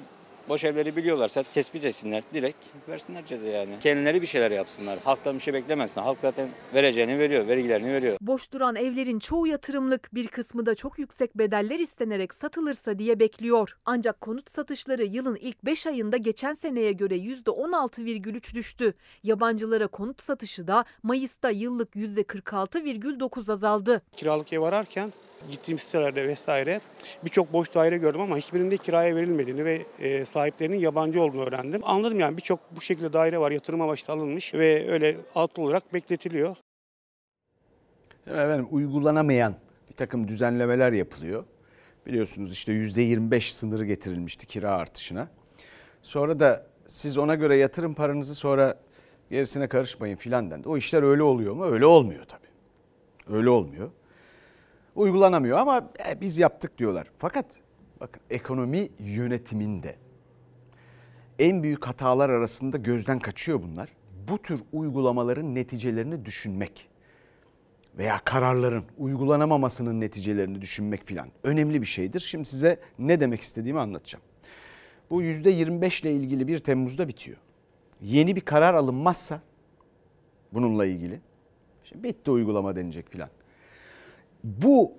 Boş evleri biliyorlarsa tespit etsinler. Direkt versinler ceza yani. Kendileri bir şeyler yapsınlar. Halktan bir şey beklemesinler. Halk zaten vereceğini veriyor, vergilerini veriyor. Boş duran evlerin çoğu yatırımlık, bir kısmı da çok yüksek bedeller istenerek satılırsa diye bekliyor. Ancak konut satışları yılın ilk 5 ayında geçen seneye göre %16,3 düştü. Yabancılara konut satışı da Mayıs'ta yıllık %46,9 azaldı. Kiralık ev ararken gittiğim sitelerde vesaire birçok boş daire gördüm ama hiçbirinde kiraya verilmediğini ve e, sahiplerinin yabancı olduğunu öğrendim. Anladım yani birçok bu şekilde daire var yatırım amaçlı alınmış ve öyle altı olarak bekletiliyor. Efendim uygulanamayan bir takım düzenlemeler yapılıyor. Biliyorsunuz işte %25 sınırı getirilmişti kira artışına. Sonra da siz ona göre yatırım paranızı sonra gerisine karışmayın filan dendi. O işler öyle oluyor mu? Öyle olmuyor tabii. Öyle olmuyor. Uygulanamıyor ama e, biz yaptık diyorlar. Fakat bakın ekonomi yönetiminde en büyük hatalar arasında gözden kaçıyor bunlar. Bu tür uygulamaların neticelerini düşünmek veya kararların uygulanamamasının neticelerini düşünmek filan önemli bir şeydir. Şimdi size ne demek istediğimi anlatacağım. Bu %25 ile ilgili 1 Temmuz'da bitiyor. Yeni bir karar alınmazsa bununla ilgili şimdi bitti uygulama denecek filan. Bu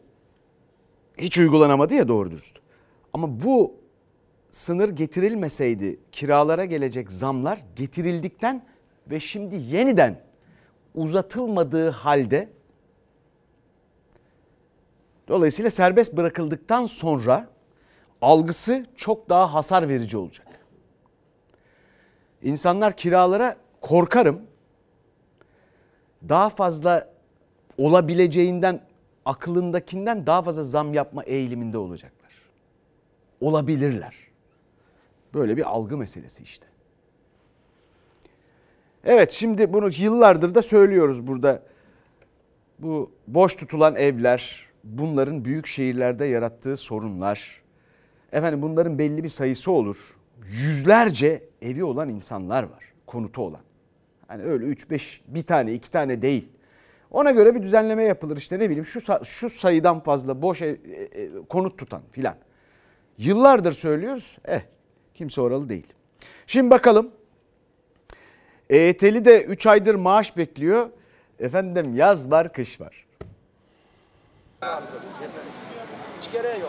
hiç uygulanamadı ya doğru dürüst. Ama bu sınır getirilmeseydi kiralara gelecek zamlar getirildikten ve şimdi yeniden uzatılmadığı halde dolayısıyla serbest bırakıldıktan sonra algısı çok daha hasar verici olacak. İnsanlar kiralara korkarım daha fazla olabileceğinden akılındakinden daha fazla zam yapma eğiliminde olacaklar. Olabilirler. Böyle bir algı meselesi işte. Evet şimdi bunu yıllardır da söylüyoruz burada. Bu boş tutulan evler, bunların büyük şehirlerde yarattığı sorunlar. Efendim bunların belli bir sayısı olur. Yüzlerce evi olan insanlar var, konutu olan. Hani öyle 3-5 bir tane iki tane değil. Ona göre bir düzenleme yapılır işte ne bileyim şu şu sayıdan fazla boş ev, e, e, konut tutan filan. Yıllardır söylüyoruz. Eh kimse oralı değil. Şimdi bakalım. EYT'li de 3 aydır maaş bekliyor. Efendim yaz var kış var.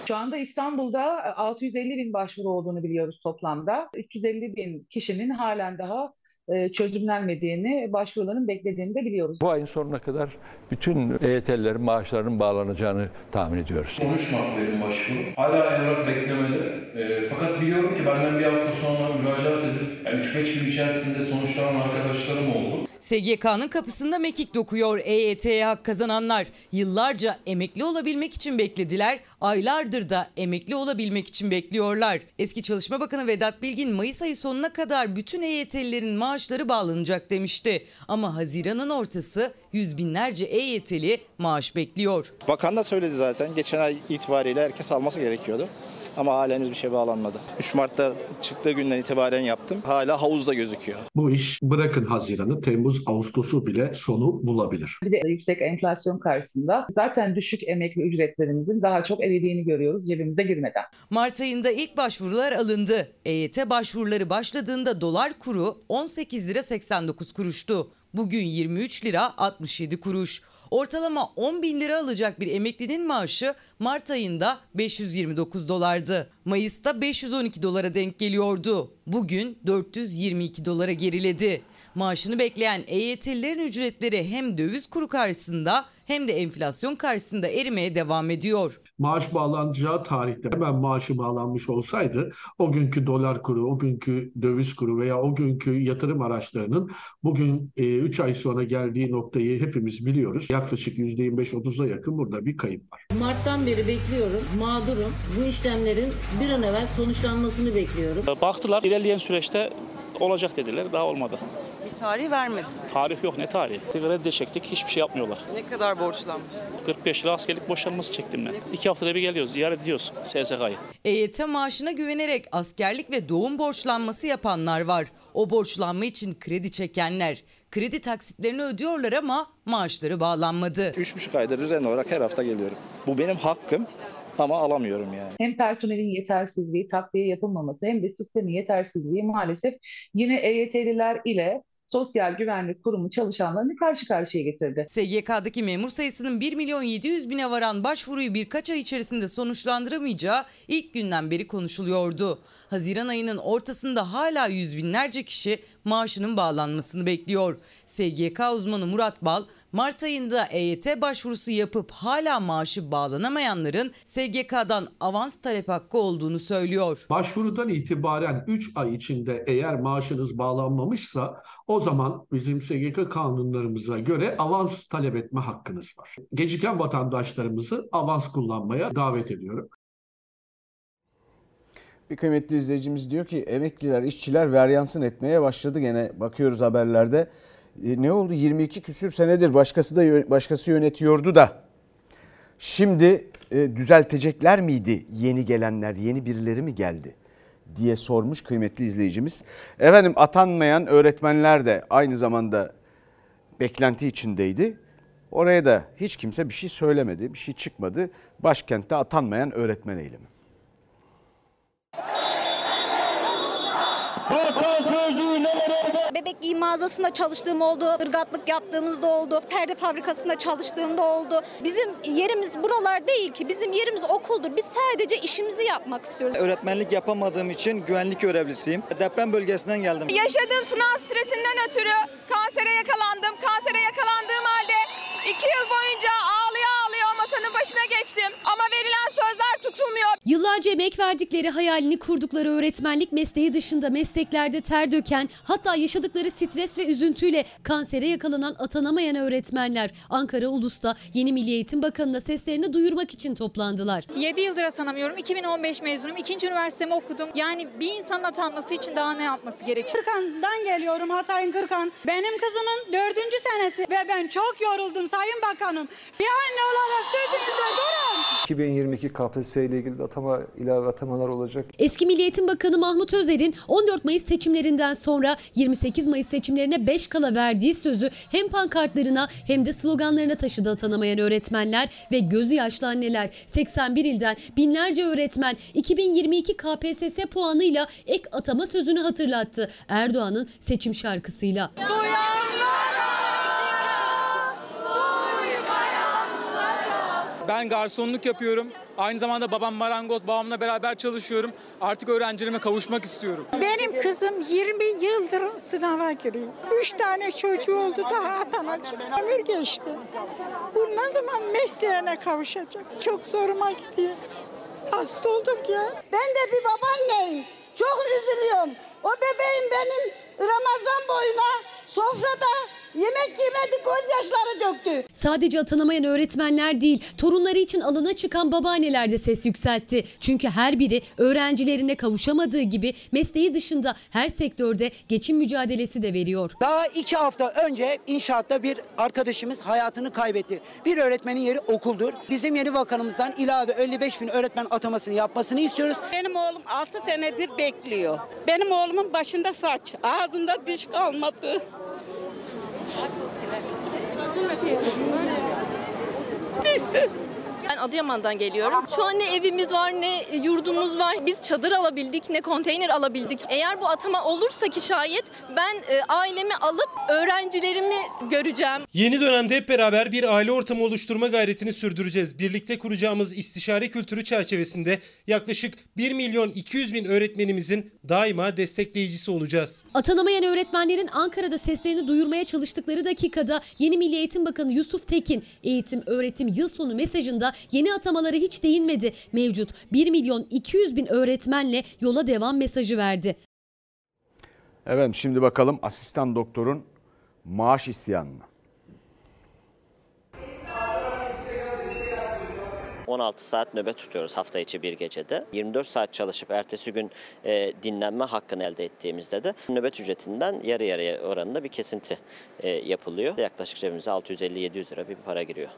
Şu anda İstanbul'da 650 bin başvuru olduğunu biliyoruz toplamda. 350 bin kişinin halen daha e, çözümlenmediğini, başvuruların beklediğini de biliyoruz. Bu ayın sonuna kadar bütün EYT'lilerin maaşlarının bağlanacağını tahmin ediyoruz. 13 Mart verim başvuru. Hala evrak beklemeli. E, fakat biliyorum ki benden bir hafta sonra müracaat edip yani 3-5 gün içerisinde sonuçlanan arkadaşlarım oldu. SGK'nın kapısında mekik dokuyor EYT'ye hak kazananlar. Yıllarca emekli olabilmek için beklediler, aylardır da emekli olabilmek için bekliyorlar. Eski Çalışma Bakanı Vedat Bilgin Mayıs ayı sonuna kadar bütün EYT'lilerin maaşları bağlanacak demişti. Ama Haziran'ın ortası yüz binlerce EYT'li maaş bekliyor. Bakan da söyledi zaten geçen ay itibariyle herkes alması gerekiyordu. Ama hala henüz bir şey bağlanmadı. 3 Mart'ta çıktığı günden itibaren yaptım. Hala havuzda gözüküyor. Bu iş bırakın Haziran'ı, Temmuz, Ağustos'u bile sonu bulabilir. Bir de yüksek enflasyon karşısında zaten düşük emekli ücretlerimizin daha çok eridiğini görüyoruz cebimize girmeden. Mart ayında ilk başvurular alındı. EYT başvuruları başladığında dolar kuru 18 lira 89 kuruştu. Bugün 23 lira 67 kuruş. Ortalama 10 bin lira alacak bir emeklinin maaşı Mart ayında 529 dolardı. Mayıs'ta 512 dolara denk geliyordu. Bugün 422 dolara geriledi. Maaşını bekleyen EYT'lilerin ücretleri hem döviz kuru karşısında hem de enflasyon karşısında erimeye devam ediyor. Maaş bağlanacağı tarihte hemen maaşı bağlanmış olsaydı o günkü dolar kuru, o günkü döviz kuru veya o günkü yatırım araçlarının bugün 3 ay sonra geldiği noktayı hepimiz biliyoruz. Yaklaşık %25-30'a yakın burada bir kayıp var. Mart'tan beri bekliyorum, mağdurum. Bu işlemlerin bir an evvel sonuçlanmasını bekliyorum. Baktılar ilerleyen süreçte olacak dediler daha olmadı. Tarih vermedi. Tarih yok ne tarihi? Kredi çektik hiçbir şey yapmıyorlar. Ne kadar borçlanmış? 45 lira askerlik boşanması çektim ben. İki haftada bir geliyoruz ziyaret ediyoruz SSK'yı. EYT maaşına güvenerek askerlik ve doğum borçlanması yapanlar var. O borçlanma için kredi çekenler. Kredi taksitlerini ödüyorlar ama maaşları bağlanmadı. 3,5 aydır düzenli olarak her hafta geliyorum. Bu benim hakkım. ama alamıyorum yani. Hem personelin yetersizliği, takviye yapılmaması hem de sistemin yetersizliği maalesef yine EYT'liler ile Sosyal Güvenlik Kurumu çalışanlarını karşı karşıya getirdi. SGK'daki memur sayısının 1 milyon 700 bine varan başvuruyu birkaç ay içerisinde sonuçlandıramayacağı ilk günden beri konuşuluyordu. Haziran ayının ortasında hala yüz binlerce kişi maaşının bağlanmasını bekliyor. SGK uzmanı Murat Bal, Mart ayında EYT başvurusu yapıp hala maaşı bağlanamayanların SGK'dan avans talep hakkı olduğunu söylüyor. Başvurudan itibaren 3 ay içinde eğer maaşınız bağlanmamışsa o zaman bizim SGK kanunlarımıza göre avans talep etme hakkınız var. Geciken vatandaşlarımızı avans kullanmaya davet ediyorum. Bir kıymetli izleyicimiz diyor ki emekliler, işçiler veryansın etmeye başladı gene bakıyoruz haberlerde. E, ne oldu 22 küsür senedir başkası da başkası yönetiyordu da. Şimdi e, düzeltecekler miydi yeni gelenler, yeni birileri mi geldi diye sormuş kıymetli izleyicimiz. Efendim atanmayan öğretmenler de aynı zamanda beklenti içindeydi. Oraya da hiç kimse bir şey söylemedi, bir şey çıkmadı. Başkentte atanmayan öğretmen eylemi. Giyim mağazasında çalıştığım oldu, ırgatlık yaptığımızda oldu, perde fabrikasında çalıştığımda oldu. Bizim yerimiz buralar değil ki, bizim yerimiz okuldur. Biz sadece işimizi yapmak istiyoruz. Öğretmenlik yapamadığım için güvenlik görevlisiyim. Deprem bölgesinden geldim. Yaşadığım sınav stresinden ötürü kansere yakalandım. Kansere yakalandığım halde iki yıl boyunca ağlaya ağlaya masanın başına geçtim. Ama verilen sözler tutulmuyor. Yıllarca emek verdikleri hayalini kurdukları öğretmenlik mesleği dışında mesleklerde ter döken hatta yaşadıkları stres ve üzüntüyle kansere yakalanan atanamayan öğretmenler Ankara Ulus'ta yeni Milli Eğitim Bakanı'na seslerini duyurmak için toplandılar. 7 yıldır atanamıyorum. 2015 mezunum. İkinci üniversitemi okudum. Yani bir insanın atanması için daha ne yapması gerekiyor? Kırkan'dan geliyorum Hatay'ın Kırkan. Benim kızımın dördüncü senesi ve ben çok yoruldum Sayın Bakanım. Bir anne olarak sözünüzde durun. 2022 KPSS ile ilgili de atama ilave atamalar olacak. Eski Milli Eğitim Bakanı Mahmut Özer'in 14 Mayıs seçimlerinden sonra 28 Mayıs seçimlerine 5 kala verdiği sözü hem pankartlarına hem de sloganlarına taşıdı atanamayan öğretmenler ve gözü yaşlı anneler. 81 ilden binlerce öğretmen 2022 KPSS puanıyla ek atama sözünü hatırlattı Erdoğan'ın seçim şarkısıyla. Ben garsonluk yapıyorum. Aynı zamanda babam marangoz, babamla beraber çalışıyorum. Artık öğrencilerime kavuşmak istiyorum. Benim kızım 20 yıldır sınava giriyor. 3 tane çocuğu oldu daha atanacak. Ömür geçti. Bu ne zaman mesleğine kavuşacak? Çok zoruma gidiyor. Hasta olduk ya. Ben de bir babaanneyim. Çok üzülüyorum. O bebeğim benim Ramazan boyuna sofrada yemek yemedi gözyaşları döktü. Sadece atanamayan öğretmenler değil, torunları için alına çıkan babaanneler de ses yükseltti. Çünkü her biri öğrencilerine kavuşamadığı gibi mesleği dışında her sektörde geçim mücadelesi de veriyor. Daha iki hafta önce inşaatta bir arkadaşımız hayatını kaybetti. Bir öğretmenin yeri okuldur. Bizim yeni bakanımızdan ilave 55 bin öğretmen atamasını yapmasını istiyoruz. Benim oğlum 6 senedir bekliyor. Benim oğlumun başında saç, ağzında diş kalmadı. Neyse. Ben Adıyaman'dan geliyorum. Şu an ne evimiz var ne yurdumuz var. Biz çadır alabildik ne konteyner alabildik. Eğer bu atama olursa ki şayet ben e, ailemi alıp öğrencilerimi göreceğim. Yeni dönemde hep beraber bir aile ortamı oluşturma gayretini sürdüreceğiz. Birlikte kuracağımız istişare kültürü çerçevesinde yaklaşık 1 milyon 200 bin öğretmenimizin daima destekleyicisi olacağız. Atanamayan öğretmenlerin Ankara'da seslerini duyurmaya çalıştıkları dakikada yeni Milli Eğitim Bakanı Yusuf Tekin eğitim öğretim yıl sonu mesajında yeni atamalara hiç değinmedi. Mevcut 1 milyon 200 bin öğretmenle yola devam mesajı verdi. Efendim şimdi bakalım asistan doktorun maaş isyanına. 16 saat nöbet tutuyoruz hafta içi bir gecede. 24 saat çalışıp ertesi gün e, dinlenme hakkını elde ettiğimizde de nöbet ücretinden yarı yarıya oranında bir kesinti e, yapılıyor. Yaklaşık cebimize 650-700 lira bir para giriyor.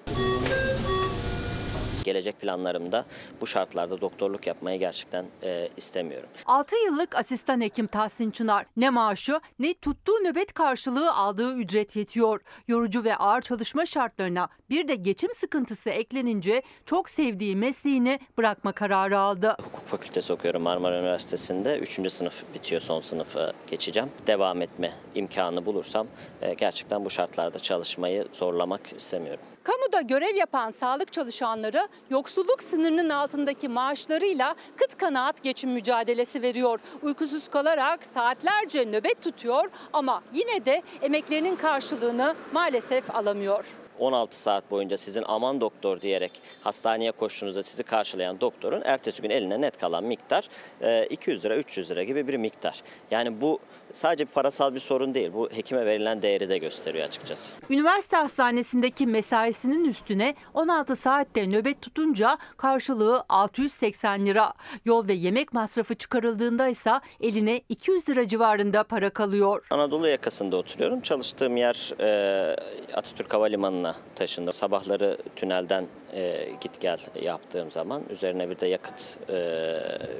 Gelecek planlarımda bu şartlarda doktorluk yapmayı gerçekten e, istemiyorum. 6 yıllık asistan hekim Tahsin Çınar ne maaşı ne tuttuğu nöbet karşılığı aldığı ücret yetiyor. Yorucu ve ağır çalışma şartlarına bir de geçim sıkıntısı eklenince çok sevdiği mesleğini bırakma kararı aldı. Hukuk fakültesi okuyorum Marmara Üniversitesi'nde. Üçüncü sınıf bitiyor, son sınıfa geçeceğim. Devam etme imkanı bulursam e, gerçekten bu şartlarda çalışmayı zorlamak istemiyorum. Kamuda görev yapan sağlık çalışanları yoksulluk sınırının altındaki maaşlarıyla kıt kanaat geçim mücadelesi veriyor. Uykusuz kalarak saatlerce nöbet tutuyor ama yine de emeklerinin karşılığını maalesef alamıyor. 16 saat boyunca sizin aman doktor diyerek hastaneye koştuğunuzda sizi karşılayan doktorun ertesi gün eline net kalan miktar e, 200 lira 300 lira gibi bir miktar. Yani bu sadece parasal bir sorun değil. Bu hekime verilen değeri de gösteriyor açıkçası. Üniversite hastanesindeki mesaisinin üstüne 16 saatte nöbet tutunca karşılığı 680 lira. Yol ve yemek masrafı çıkarıldığında ise eline 200 lira civarında para kalıyor. Anadolu yakasında oturuyorum. Çalıştığım yer e, Atatürk Havalimanı'na taşındım. Sabahları tünelden e, git gel yaptığım zaman üzerine bir de yakıt e,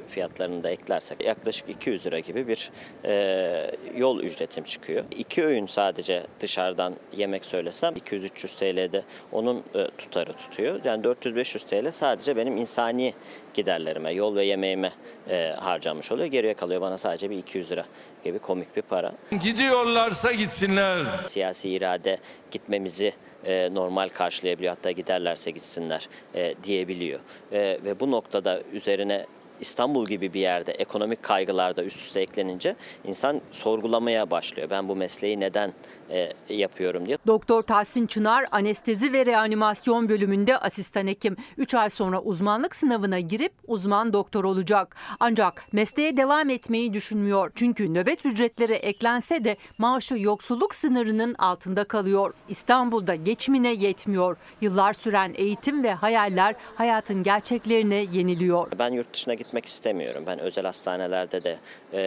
fiyatlarını da eklersek yaklaşık 200 lira gibi bir e, yol ücretim çıkıyor. İki öğün sadece dışarıdan yemek söylesem 200-300 TL'de onun e, tutarı tutuyor. Yani 400-500 TL sadece benim insani giderlerime, yol ve yemeğime e, harcamış oluyor. Geriye kalıyor bana sadece bir 200 lira gibi komik bir para. Gidiyorlarsa gitsinler. Siyasi irade gitmemizi e, normal karşılayabiliyor. Hatta giderlerse gitsinler e, diyebiliyor. E, ve bu noktada üzerine İstanbul gibi bir yerde ekonomik kaygılar da üst üste eklenince insan sorgulamaya başlıyor. Ben bu mesleği neden e, yapıyorum diye. Doktor Tahsin Çınar anestezi ve reanimasyon bölümünde asistan hekim. 3 ay sonra uzmanlık sınavına girip uzman doktor olacak. Ancak mesleğe devam etmeyi düşünmüyor. Çünkü nöbet ücretleri eklense de maaşı yoksulluk sınırının altında kalıyor. İstanbul'da geçimine yetmiyor. Yıllar süren eğitim ve hayaller hayatın gerçeklerine yeniliyor. Ben yurt dışına gitmek istemiyorum. Ben özel hastanelerde de e,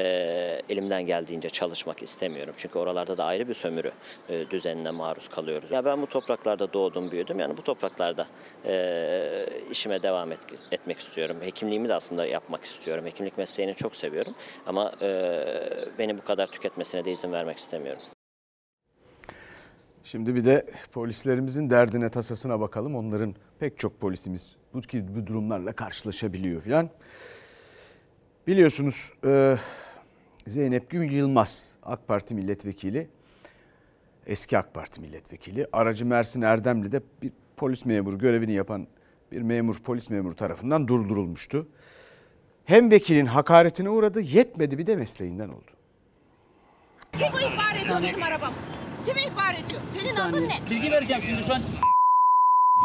elimden geldiğince çalışmak istemiyorum. Çünkü oralarda da ayrı bir sömürü e, düzenine maruz kalıyoruz. Ya ben bu topraklarda doğdum, büyüdüm. Yani bu topraklarda e, işime devam et, etmek istiyorum. Hekimliğimi de aslında yapmak istiyorum. Hekimlik mesleğini çok seviyorum. Ama e, beni bu kadar tüketmesine de izin vermek istemiyorum. Şimdi bir de polislerimizin derdine tasasına bakalım. Onların pek çok polisimiz bu gibi durumlarla karşılaşabiliyor falan. Biliyorsunuz e, Zeynep Gül Yılmaz AK Parti milletvekili, eski AK Parti milletvekili. Aracı Mersin Erdemli'de bir polis memuru görevini yapan bir memur polis memuru tarafından durdurulmuştu. Hem vekilin hakaretine uğradı yetmedi bir de mesleğinden oldu. Kim ihbar ediyor benim arabam? Kim ihbar ediyor? Senin adın ne? Bilgi vereceğim şimdi şu an.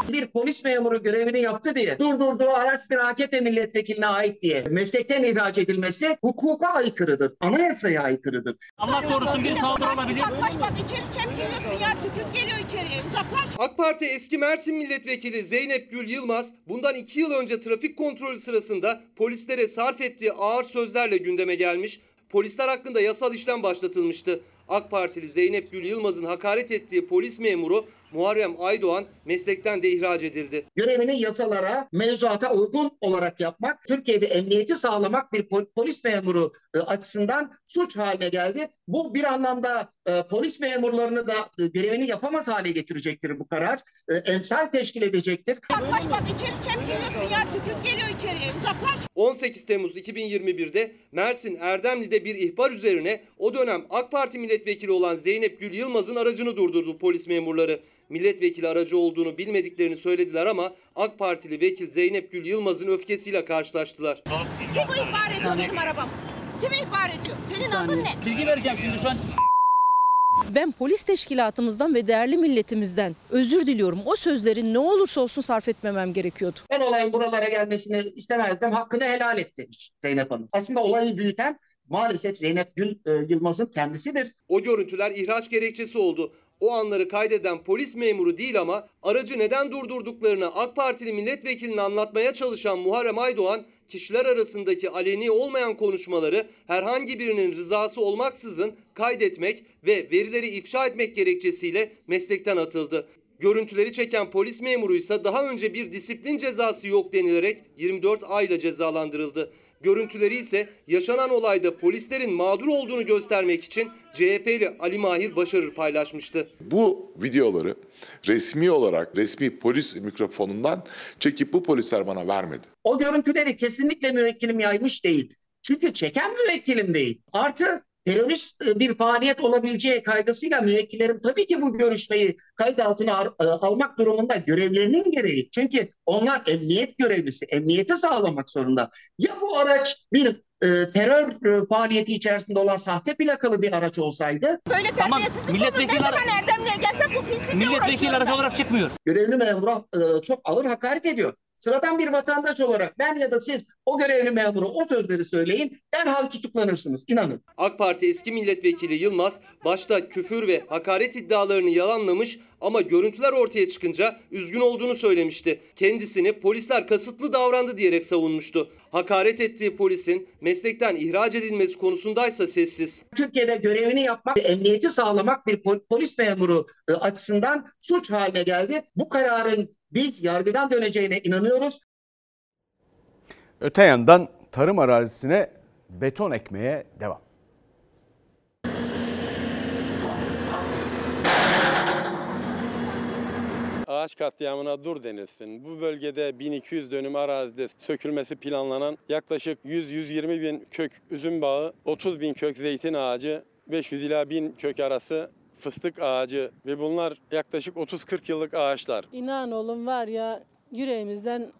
Bir polis memuru görevini yaptı diye durdurduğu araç bir AKP milletvekiline ait diye meslekten ihraç edilmesi hukuka aykırıdır. Anayasaya aykırıdır. Allah korusun bir saldırı olabilir. Uzaklaş bak içeri çemkiriyorsun ya tükürük geliyor içeriye uzaklaş. AK Parti eski Mersin milletvekili Zeynep Gül Yılmaz bundan 2 yıl önce trafik kontrolü sırasında polislere sarf ettiği ağır sözlerle gündeme gelmiş. Polisler hakkında yasal işlem başlatılmıştı. AK Partili Zeynep Gül Yılmaz'ın hakaret ettiği polis memuru Muharrem Aydoğan meslekten de ihraç edildi. Görevini yasalara, mevzuata uygun olarak yapmak, Türkiye'de emniyeti sağlamak bir pol- polis memuru e, açısından suç haline geldi. Bu bir anlamda e, polis memurlarını da e, görevini yapamaz hale getirecektir bu karar. E, emsal teşkil edecektir. Uzaklaş bak içeri çemkiriyorsun ya tükürük geliyor içeriye uzaklaş. 18 Temmuz 2021'de Mersin Erdemli'de bir ihbar üzerine o dönem AK Parti milletvekili olan Zeynep Gül Yılmaz'ın aracını durdurdu polis memurları. Milletvekili aracı olduğunu bilmediklerini söylediler ama AK Partili vekil Zeynep Gül Yılmaz'ın öfkesiyle karşılaştılar. Kim ihbar ediyor benim arabam? Kim ihbar ediyor? Senin adın ne? Bilgi vereceğim şimdi şu an. Ben polis teşkilatımızdan ve değerli milletimizden özür diliyorum. O sözleri ne olursa olsun sarf etmemem gerekiyordu. Ben olayın buralara gelmesini istemezdim. Hakkını helal et demiş Zeynep Hanım. Aslında olayı büyüten maalesef Zeynep Gül e, Yılmaz'ın kendisidir. O görüntüler ihraç gerekçesi oldu. O anları kaydeden polis memuru değil ama aracı neden durdurduklarını AK Partili milletvekiline anlatmaya çalışan Muharrem Aydoğan kişiler arasındaki aleni olmayan konuşmaları herhangi birinin rızası olmaksızın kaydetmek ve verileri ifşa etmek gerekçesiyle meslekten atıldı. Görüntüleri çeken polis memuruysa daha önce bir disiplin cezası yok denilerek 24 ayla cezalandırıldı. Görüntüleri ise yaşanan olayda polislerin mağdur olduğunu göstermek için CHP'li Ali Mahir Başarır paylaşmıştı. Bu videoları resmi olarak resmi polis mikrofonundan çekip bu polisler bana vermedi. O görüntüleri kesinlikle müvekkilim yaymış değil. Çünkü çeken müvekkilim değil. Artı terörist e, bir faaliyet olabileceği kaygısıyla müvekkillerim tabii ki bu görüşmeyi kayıt altına al- e, almak durumunda görevlerinin gereği. Çünkü onlar emniyet görevlisi, emniyeti sağlamak zorunda. Ya bu araç bir e, terör e, faaliyeti içerisinde olan sahte plakalı bir araç olsaydı Böyle Tamam, milletvekili olur. Ne zaman Erdemli'ye gelsem bu pislikle Milletvekili aracı olarak çıkmıyor. görevli memura e, çok ağır hakaret ediyor. Sıradan bir vatandaş olarak ben ya da siz o görevli memura o sözleri söyleyin derhal tutuklanırsınız inanın. AK Parti eski milletvekili Yılmaz başta küfür ve hakaret iddialarını yalanlamış ama görüntüler ortaya çıkınca üzgün olduğunu söylemişti. Kendisini polisler kasıtlı davrandı diyerek savunmuştu. Hakaret ettiği polisin meslekten ihraç edilmesi konusundaysa sessiz. Türkiye'de görevini yapmak, emniyeti sağlamak bir pol- polis memuru e, açısından suç haline geldi. Bu kararın biz yargıdan döneceğine inanıyoruz. Öte yandan tarım arazisine beton ekmeye devam. Ağaç katliamına dur denilsin. Bu bölgede 1200 dönüm arazide sökülmesi planlanan yaklaşık 100-120 bin kök üzüm bağı, 30 bin kök zeytin ağacı, 500 ila 1000 kök arası fıstık ağacı ve bunlar yaklaşık 30-40 yıllık ağaçlar. İnan oğlum var ya yüreğimizden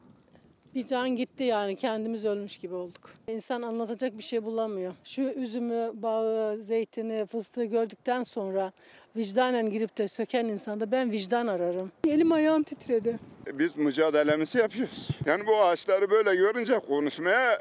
bir can gitti yani kendimiz ölmüş gibi olduk. İnsan anlatacak bir şey bulamıyor. Şu üzümü, bağı, zeytini, fıstığı gördükten sonra vicdanen girip de söken insanda ben vicdan ararım. Elim ayağım titredi. Biz mücadelemizi yapıyoruz. Yani bu ağaçları böyle görünce konuşmaya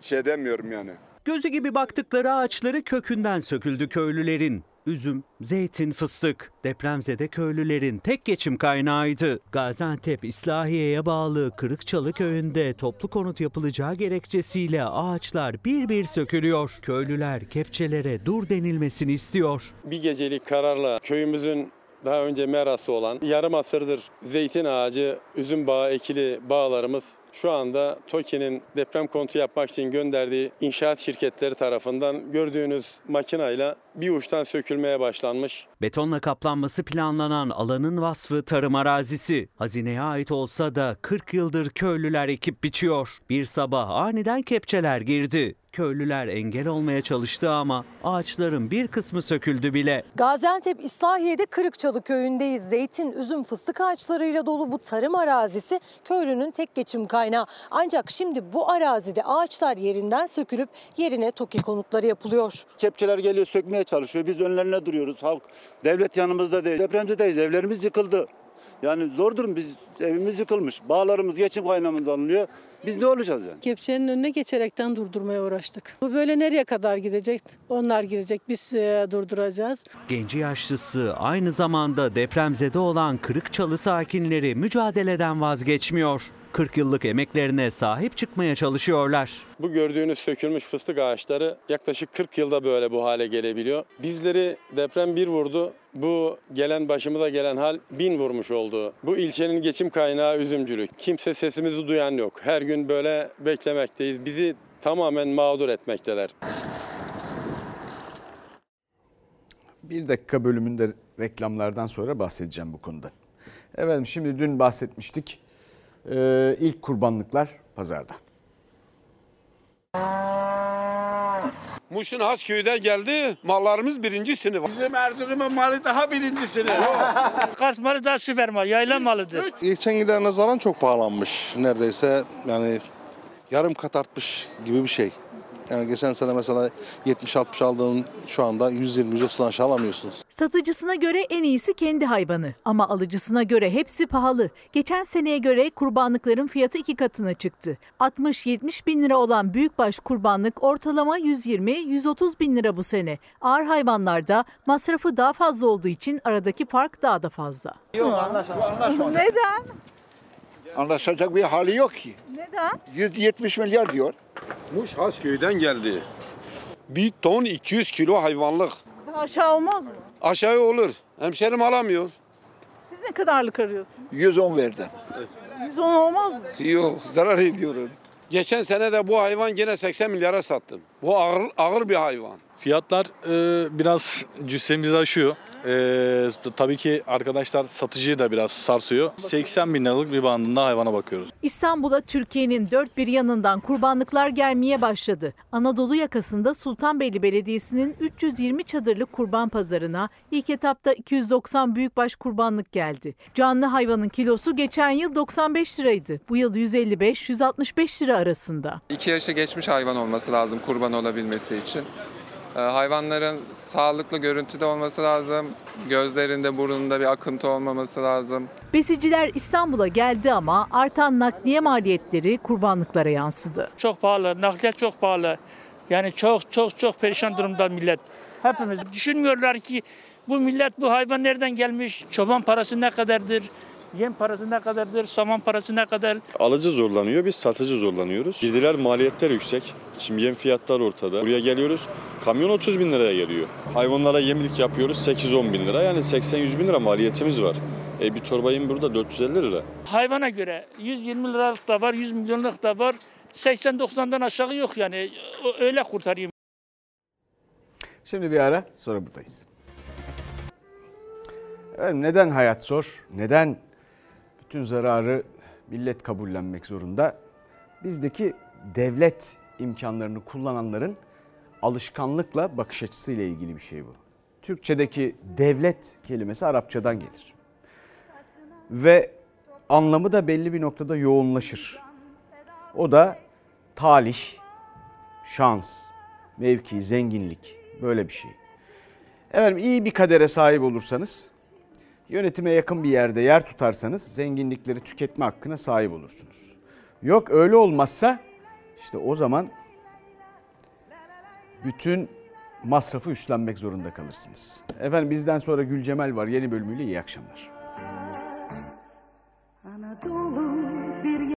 şey demiyorum yani. Gözü gibi baktıkları ağaçları kökünden söküldü köylülerin. Üzüm, zeytin, fıstık depremzede köylülerin tek geçim kaynağıydı. Gaziantep İslahiye'ye bağlı Kırıkçalı köyünde toplu konut yapılacağı gerekçesiyle ağaçlar bir bir sökülüyor. Köylüler kepçelere dur denilmesini istiyor. Bir gecelik kararla köyümüzün daha önce merası olan yarım asırdır zeytin ağacı, üzüm bağı ekili bağlarımız şu anda TOKİ'nin deprem kontu yapmak için gönderdiği inşaat şirketleri tarafından gördüğünüz makinayla bir uçtan sökülmeye başlanmış. Betonla kaplanması planlanan alanın vasfı tarım arazisi. Hazineye ait olsa da 40 yıldır köylüler ekip biçiyor. Bir sabah aniden kepçeler girdi. Köylüler engel olmaya çalıştı ama ağaçların bir kısmı söküldü bile. Gaziantep İslahiye'de Kırıkçalı köyündeyiz. Zeytin, üzüm, fıstık ağaçlarıyla dolu bu tarım arazisi köylünün tek geçim kaynağı. Ancak şimdi bu arazide ağaçlar yerinden sökülüp yerine TOKİ konutları yapılıyor. Kepçeler geliyor sökmeye çalışıyor. Biz önlerine duruyoruz. Halk, devlet yanımızda değil. Depremzedeyiz. Evlerimiz yıkıldı. Yani zor durum. Biz evimiz yıkılmış. Bağlarımız geçim kaynağımız alınıyor. Biz ne olacağız yani? Kepçenin önüne geçerekten durdurmaya uğraştık. Bu böyle nereye kadar gidecek? Onlar girecek, biz e, durduracağız. Genci yaşlısı aynı zamanda depremzede olan Kırıkçalı sakinleri mücadeleden vazgeçmiyor. 40 yıllık emeklerine sahip çıkmaya çalışıyorlar. Bu gördüğünüz sökülmüş fıstık ağaçları yaklaşık 40 yılda böyle bu hale gelebiliyor. Bizleri deprem bir vurdu. Bu gelen başımıza gelen hal bin vurmuş oldu. Bu ilçenin geçim kaynağı üzümcülük. Kimse sesimizi duyan yok. Her gün böyle beklemekteyiz. Bizi tamamen mağdur etmekteler. Bir dakika bölümünde reklamlardan sonra bahsedeceğim bu konuda. Efendim şimdi dün bahsetmiştik. Ee, ilk kurbanlıklar pazarda. Muş'un Hasköy'den geldi. Mallarımız birinci sınıf. Bizim Erzurum'un malı daha birinci sınıf. Kars malı daha süper mal. Yayla malıdır. Geçen yıla nazaran çok pahalanmış. Neredeyse yani yarım kat artmış gibi bir şey. Yani geçen sene mesela 70-60 aldığın şu anda 120-130'dan aşağı alamıyorsunuz. Satıcısına göre en iyisi kendi hayvanı ama alıcısına göre hepsi pahalı. Geçen seneye göre kurbanlıkların fiyatı iki katına çıktı. 60-70 bin lira olan büyükbaş kurbanlık ortalama 120-130 bin lira bu sene. Ağır hayvanlarda masrafı daha fazla olduğu için aradaki fark daha da fazla. Yok anlaşamaz. Neden? Anlaşacak bir hali yok ki. Neden? 170 milyar diyor. Muş Hasköy'den geldi. Bir ton 200 kilo hayvanlık. Daha aşağı olmaz mı? Aşağı olur. Hemşerim alamıyor. Siz ne kadarlık arıyorsunuz? 110 verdim. 110 olmaz mı? Yok zarar ediyorum. Geçen sene de bu hayvan gene 80 milyara sattım. Bu ağır, ağır bir hayvan. Fiyatlar e, biraz cüssemizi aşıyor. E, tabii ki arkadaşlar satıcıyı da biraz sarsıyor. 80 bin liralık bir bandında hayvana bakıyoruz. İstanbul'a Türkiye'nin dört bir yanından kurbanlıklar gelmeye başladı. Anadolu yakasında Sultanbeyli Belediyesi'nin 320 çadırlık kurban pazarına ilk etapta 290 büyükbaş kurbanlık geldi. Canlı hayvanın kilosu geçen yıl 95 liraydı. Bu yıl 155-165 lira arasında. İki yaşa geçmiş hayvan olması lazım kurban olabilmesi için. Ee, hayvanların sağlıklı görüntüde olması lazım. Gözlerinde, burnunda bir akıntı olmaması lazım. Besiciler İstanbul'a geldi ama artan nakliye maliyetleri kurbanlıklara yansıdı. Çok pahalı, nakliyat çok pahalı. Yani çok çok çok perişan durumda millet. Hepimiz düşünmüyorlar ki bu millet bu hayvan nereden gelmiş, çoban parası ne kadardır, yem parası ne kadardır, saman parası ne kadar. Alıcı zorlanıyor, biz satıcı zorlanıyoruz. Girdiler maliyetler yüksek. Şimdi yem fiyatlar ortada. Buraya geliyoruz, kamyon 30 bin liraya geliyor. Hayvanlara yemlik yapıyoruz 8-10 bin lira. Yani 80-100 bin lira maliyetimiz var. E bir torba yem burada 450 lira. Hayvana göre 120 liralık da var, 100 milyonluk da var. 80-90'dan aşağı yok yani. Öyle kurtarayım. Şimdi bir ara sonra buradayız. Efendim neden hayat zor? Neden bütün zararı millet kabullenmek zorunda? Bizdeki devlet imkanlarını kullananların alışkanlıkla bakış açısıyla ilgili bir şey bu. Türkçedeki devlet kelimesi Arapçadan gelir. Ve anlamı da belli bir noktada yoğunlaşır. O da talih, şans, mevki, zenginlik böyle bir şey. Efendim iyi bir kadere sahip olursanız, Yönetime yakın bir yerde yer tutarsanız zenginlikleri tüketme hakkına sahip olursunuz. Yok öyle olmazsa işte o zaman bütün masrafı üstlenmek zorunda kalırsınız. Efendim bizden sonra Gül Cemal var yeni bölümüyle iyi akşamlar. Anadolu bir